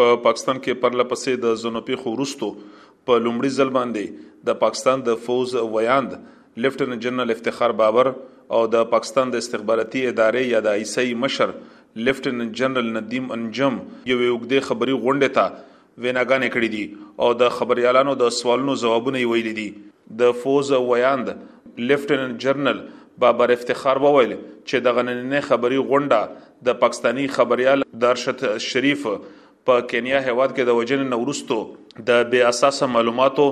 په پاکستان کې پرله پسې د ځنو پیښو وروسته په لومړي ځل باندې د پاکستان د فوز ویاند لیفټننټ جنرال افتخار بابر او د پاکستان د استخباراتي ادارې یا د آیس آی مشر لیفټننټ جنرال ندیم انجم یوې اوږدې خبري غونډې ته ویناګانې کړې دي او د خبریالانو د سوالونو ځوابونه یې ویلي دي د فوز ویاند لیفټننټ جنرال بابر افتخار وویل چې دغه نننۍ خبري غونډه د پاکستاني خبريال د ارشد شریف په کینیا هیواد کې د وژنې نورستو د بې اساسه معلوماتو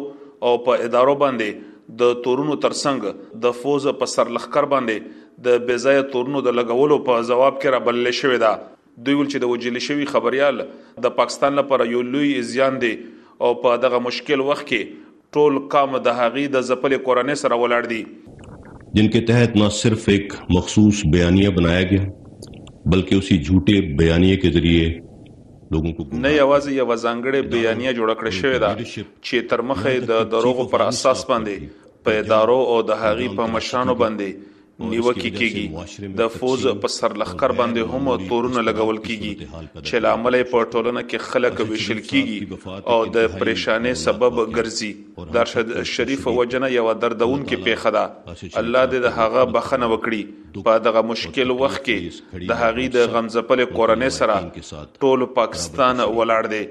او په ادارو باندې د تورونو ترڅنګ د فوز په سرلخکر باندې د بیځای تورونو د لګولو په جواب کې را بلل شوې ده دوی ول چې د وجل شوی خبريال د پاکستان لپاره یو لوی زیان دی او په دغه مشکل وخت کې ټول قام د هغی د ځپلی کورنی سره ولاړ دی. جن کې تحت نه صرف ایک مخصوص بیانیه بنایا ګیا بلکه اسی جهوټې بیانیه کې ذریعه لوګون کو ګمراه نه یوازې یوه ځانګړې بیانیه جوړه کړې شوې ده چې تر مخه یې د دروغو پر اساس باندې په ادارو او د هغی په مشرانو باندې نیوکې کیږي د فوز په سر لخر باندې هم تورونه لګول کیږي چې لامل په ټولنه کې خلک ویشل کیږي او د پریشانې سبب ګرځي درشد شریف وجنه یو دردون کې پیښه ده الله دې د هغه بخنه وکړي په دغه مشکل وخت کې د هغه د غمزپل کورنۍ سره ټول پاکستان ولاړ دی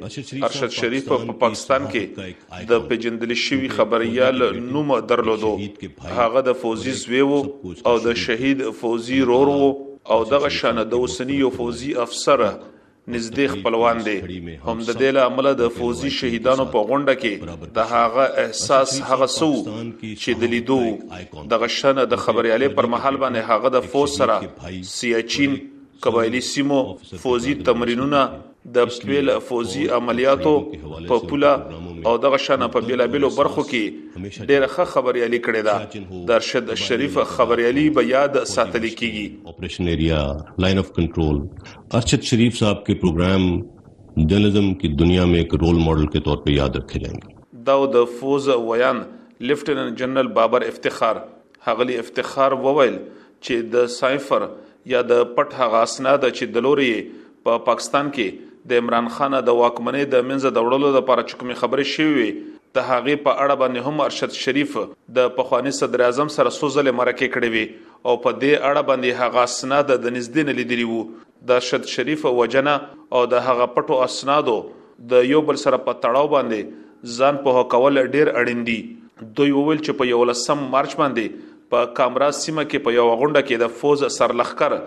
ارشد شریف په پاکستان کې د پیجندل شوی خبريال نوم درلودو هغه د فوزي زوی وو او د شهید فوزي رور وو او دغه شان د اوسنی یو فوزي افسر نږدې خپلوان دي هم د دې لامل د فوزي شهیدانو په غونډه کې د هغه احساس هغه سو چې د لیدو دغه شان د خبريالې پر محل باندې هغه د فوز سره سیاچین قبایلی سیمو فوزي تمرینونه د پیل فوزي عملیاتو په پوله او دغه شان په بیلابیلو برخو کې ډیره ښه خبريالي کړې ده د ارشد شریف خبريالي به یاد ساتل کیږي اپریشن ایریا لاین اف کنټرول ارشد شریف صاحب کې پروګرام جنزم کې دنیا مې یک رول ماډل کې طور په یاد رکھے جائیں گے دا د فوز ویان لیفټیننټ جنرال بابر افتخار هغلی افتخار وویل چې د سایفر یا د پټ هغه اسناد چې د لوري په پاکستان کې د عمران خان د واکمنۍ د منځه د وړلو لپاره چې کومې خبرې شوې وي د هغې په اړه باندې هم ارشد شریف د پخوانی صدر اعظم سره څو ځلې مرکه کړې وي او په دې اړه باندې هغه اسناد د نږدې نه لیدلی وو د ارشد شریف وجنه او د هغه پټو اسنادو د یو بل سره په تړاو باندې ځان په کول ډیر اړین دي دوی وویل چې په 11 مارچ باندې په کامراز سیمه کې په یو غونډه کې د فوز سرلخکر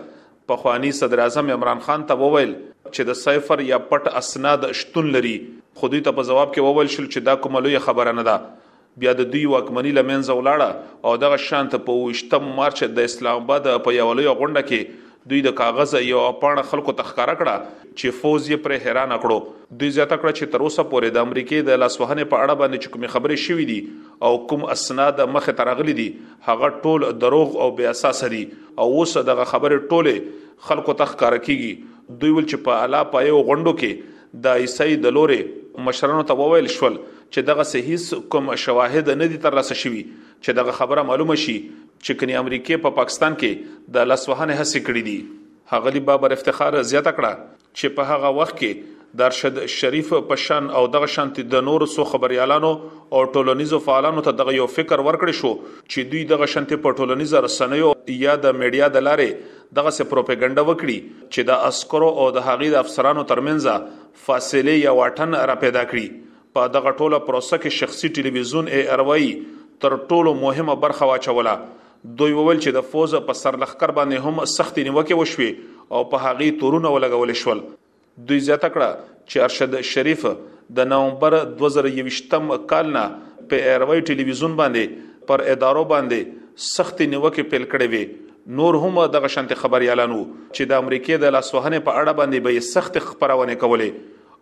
پخوانی صدراعظم عمران خان ته وویل چې د سایفر یا پټ اسناد شتون لري خو دوی ته په ځواب کې وویل شول چې دا کومه لوی خبره نه ده بیا د دوی واکمنی لمنځه ولاړه او دغه شانت په 28 مارچ د اسلام آباد په یو لوی غونډه کې دوی د کاغذ یوه پاڼه خلکو ته ښکاره کړه چې فوځ یې پرې حیران کړو. دوی زیاته کړه چې تر اوسه پورې د امریکې د لاسوهنې په اړه باندې چې کومې خبرې شوې دي او کوم اسناد مخې ته راغلي دي هغه ټول دروغ او بې اساسه دي او اوس دغه خبرې ټولې خلکو ته ښکاره کیږي. دوی ویل چې په اعلی پایو غونډو کې د آیس آی د لورې مشرانو ته وویل شول چې دغسې هیڅ کوم شواهد نه دي ترلاسه شوي چې دغه خبره معلومه شي چې کني امریکې په پاکستان کې د لاسوهنې هڅې کړې دي هغلی بابر افتخار زیاته کړه چې په هغه وخت کې د ارشد شریف په شان او دغه شانتي د نورو سو خبريالانو او ټولنیزو فعالانو ته دغه یو فکر ورکړی شو چې دوی دغه شانتي په ټولنیزو رسنیو یا د میډیا د لارې دغه سه پروپاګاندا وکړي چې د عسکرو او د هغې د افسرانو ترمنځ فاصله یا واټن را پیدا کړي په دغه ټوله پروسه کې شخصي ټلویزیون ای ار وايي تر ټولو مهمه برخه واچوله. دوی وویل چې د فوځ په سرلښکر باندې هم سختې نیوکې وشوې او په هغې تورونه ولګول شول. دوی زیاته کړه چې ارشد شریف د نومبر دوه زره او یوویشتم کال نه په ای ار وايي ټلویزیون باندې پر ادارو باندې سختې نیوکې پیل کړې وې. نور هم دغه شانتې خبریالان وو چې د امریکې د لاسوهنې په اړه باندې به یې سختې خپرونې کولې.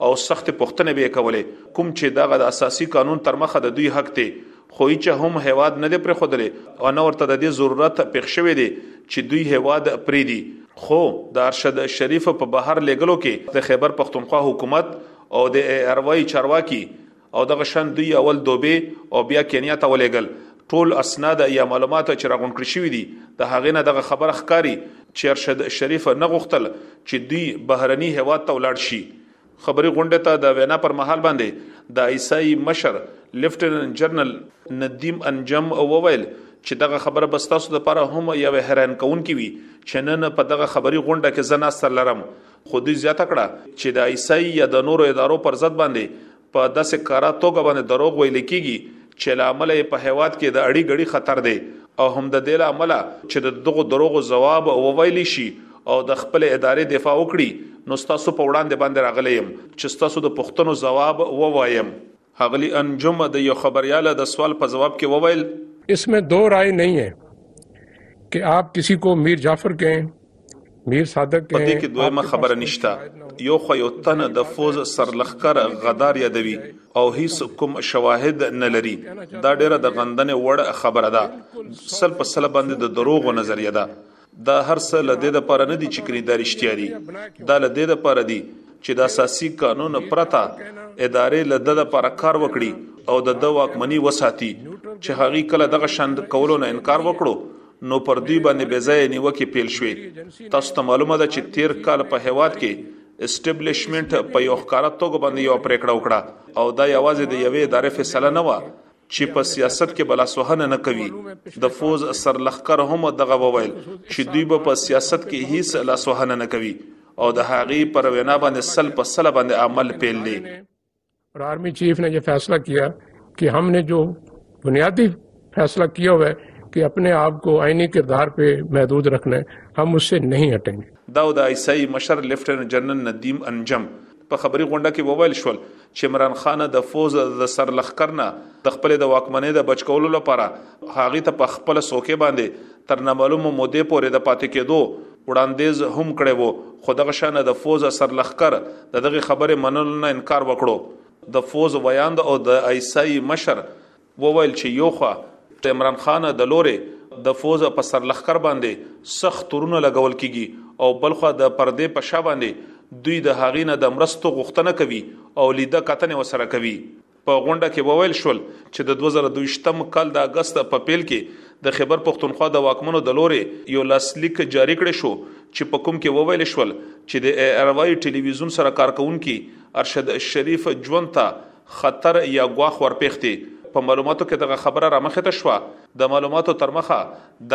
او سختې پوښتنې به یې کولې کوم چې دغه د اساسي قانون تر مخه د دوی حق دی خو هیچا هم هیواد نه دی پرېښودلی او نه ورته د دې ضرورت پېښ شوی دی چې دوی هیواد پرېږدي خو د ارشد شریف په بهر لېږلو کې د خیبر پښتونخوا حکومت او د ای ار واي چارواکي او دغه شان دوی اول دوبه او بیا کینیا ته ولېګل ټول اسناد یا معلومات چې راغونډ کړی شوی دي د هغې نه دغه خبره ښکاری چې ارشد شریف نه غوښتل چې دوی بهرني هواد ته ولاړ شي خبري غونډه ته د وینا پر مهال باندې د ایسای مشر لیفټیننټ جنرال ندیم انجم وویل چې دغه خبره بس تاسو لپاره هم یو حیران کون کی وی چې نن په دغه خبري غونډه کې زناستر لرم خو دوی زیاته کړه چې د آی اس آی یا د نورو ادارو پر ضد باندې په داسې ښکاره توګه باندې دروغ ویل کیږي چې له امله یې په هیواد کې د اړي ګړي خطر دی او هم د دې له امله چې د دغو دروغو ځواب وویل شي او د خپلې ادارې دفاع وکړي نو ستاسو په وړاندې باندې راغلی یم چې ستاسو د پوښتنو ځواب ووایم ښاغلي انجم د یو خبریال د سوال په ځواب کې وویل. اس میں دو رائے نہیں ہے کہ آپ کسی کو میر جعفر کہیں میر صادق کہیں په دې کې دویمه خبره نشته یو خو یو تن د فوز سرلخکر غدار یادوي او هیڅ کوم شواهد نه لري دا ډیره د غندنې وړ خبره ده سل په سل باندې د دروغو نظریه ده دا هر څه له دې لپاره نه دي چې کني دا رښتیا دي دا له دې لپاره دي چې د اساسي قانون پرته ادارې له د لپاره کار وکړي او د د واکمنۍ وساتي چې هغه کله دغه شند کولو نه انکار وکړو نو پر دوی باندې بې ځای نیوکې پیل شوې تاسو ته معلومه ده چې تیر کال په هیواد کې اسټابلیشمنت په یو ښکارا توګه باندې یو پریکړه وکړه او دا یوازې د یوې ادارې فیصله نه و چې په سیاست کې بلاسوهنه نه کوي د فوز سرلخر هم دغه وویل چې دوی به په سیاست کې هیڅ لاسوهنه نه کوي او د هغې پر وینا باندې سل په سل باندې عمل پیل دی اور آرمی چیف نے یہ فیصلہ کیا کہ ہم نے جو بنیادی فیصلہ کیا ہوا ہے کہ اپنے آپ کو آئینی کردار پہ محدود رکھنا ہے ہم اس سے نہیں ہٹیں گے داؤد عیسائی مشر لیفٹیننٹ جنرل ندیم انجم په خبري غونډه کې وویل شول چې عمران خان د فوز د سرلخکر نه د خپل د واکمنۍ د بچکولو لپاره هغه ته په خپل سوکې باندې تر نامعلومه مودې پورې د پاتې کېدو وړاندیز هم کړی وو خو دغه شان د فوز سرلخکر دغه خبره منلو نه انکار وکړو د فوز ویاند او د ایسای مشر وویل چې یوخوا د عمران خان د لورې د فوځ په سرلښکر باندې سخت تورونه لګول کیږي او بلخوا د پردې په شا باندې دوی د هغې نه د مرستو غوښتنه کوي او لیده کتنې وسره کوي په غونډه کې وویل شول چې د 2022م کال د اګست په پیل کې د خیبر پښتونخوا د واکمنو د لورې یو لاسلیک جاری کړی شو چې په کوم کې وویل شول چې د ای ار وای ټلویزیون سره کارکونکي ارشد شریف ژوند ته خطر یا ګواښ ورپېښتي. په معلوماتو کې دغه خبره رامخې ته شوه. د معلوماتو ترمخه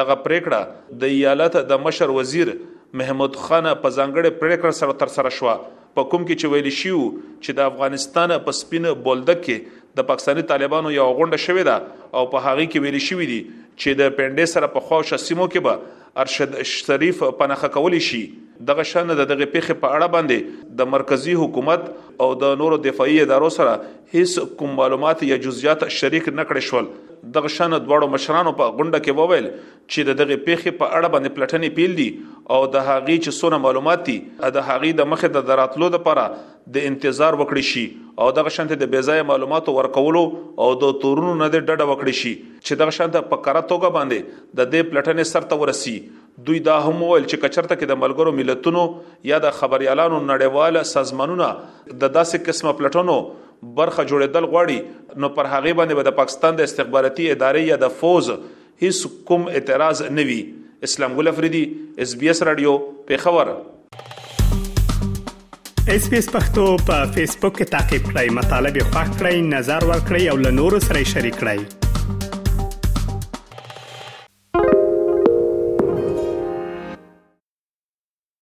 دغه پرېکړه د ایالت د مشر وزیر محمود خان په ځانګړې پرېکړه سره ترسره شوه په کوم کې چې ویل شوي وو چې د افغانستان په سپین بولدک کې د پاکستاني طالبانو یوه غونډه شوې ده او په هغې کې ویل شوي دي چې د پنډې سره په خواوشا سیمو کې به ارشد شریف په نښه کولی شي دغه شان د دغه پیښې په اړه باندې د مرکزی حکومت او د نورو دفاعي ادارو سره هیڅ کوم معلومات یا جزئیات شریک نکړي شول دغه شان دواړو مشرانو په غونډه کې وویل چې د دغه پیښې په اړه باندې پلټنې پیل دي او د هغې چې څونه معلومات دي د هغې د مخې د دراتلو لپاره دې انتظار وکړی شی او دغه شانته د بې ځایه معلوماتو ورکولو او د تورونو نه دې ډډه وکړی شی چې دغه شانته په کره توګه باندې د دې پلټنې سر ته ورسی. دوی دا هم وویل چې که چرته کې د ملګرو ملتونو یا د خبریالانو نړیواله سازمانونه د داسې قسمه پلټنو برخه جوړیدل غواړي نو پر هغې باندې به د پاکستان د استخباراتي ادارې یا د فوځ هیڅ کوم اعتراض نه وي اسلام ګل افریدي اس بي اس رادیو پیښور اس بي اس پختو په فیسبوک کې تا کې پلی مطلب یو فاک کړئ نظر ور کړئ او له نورو سره شریک کړئ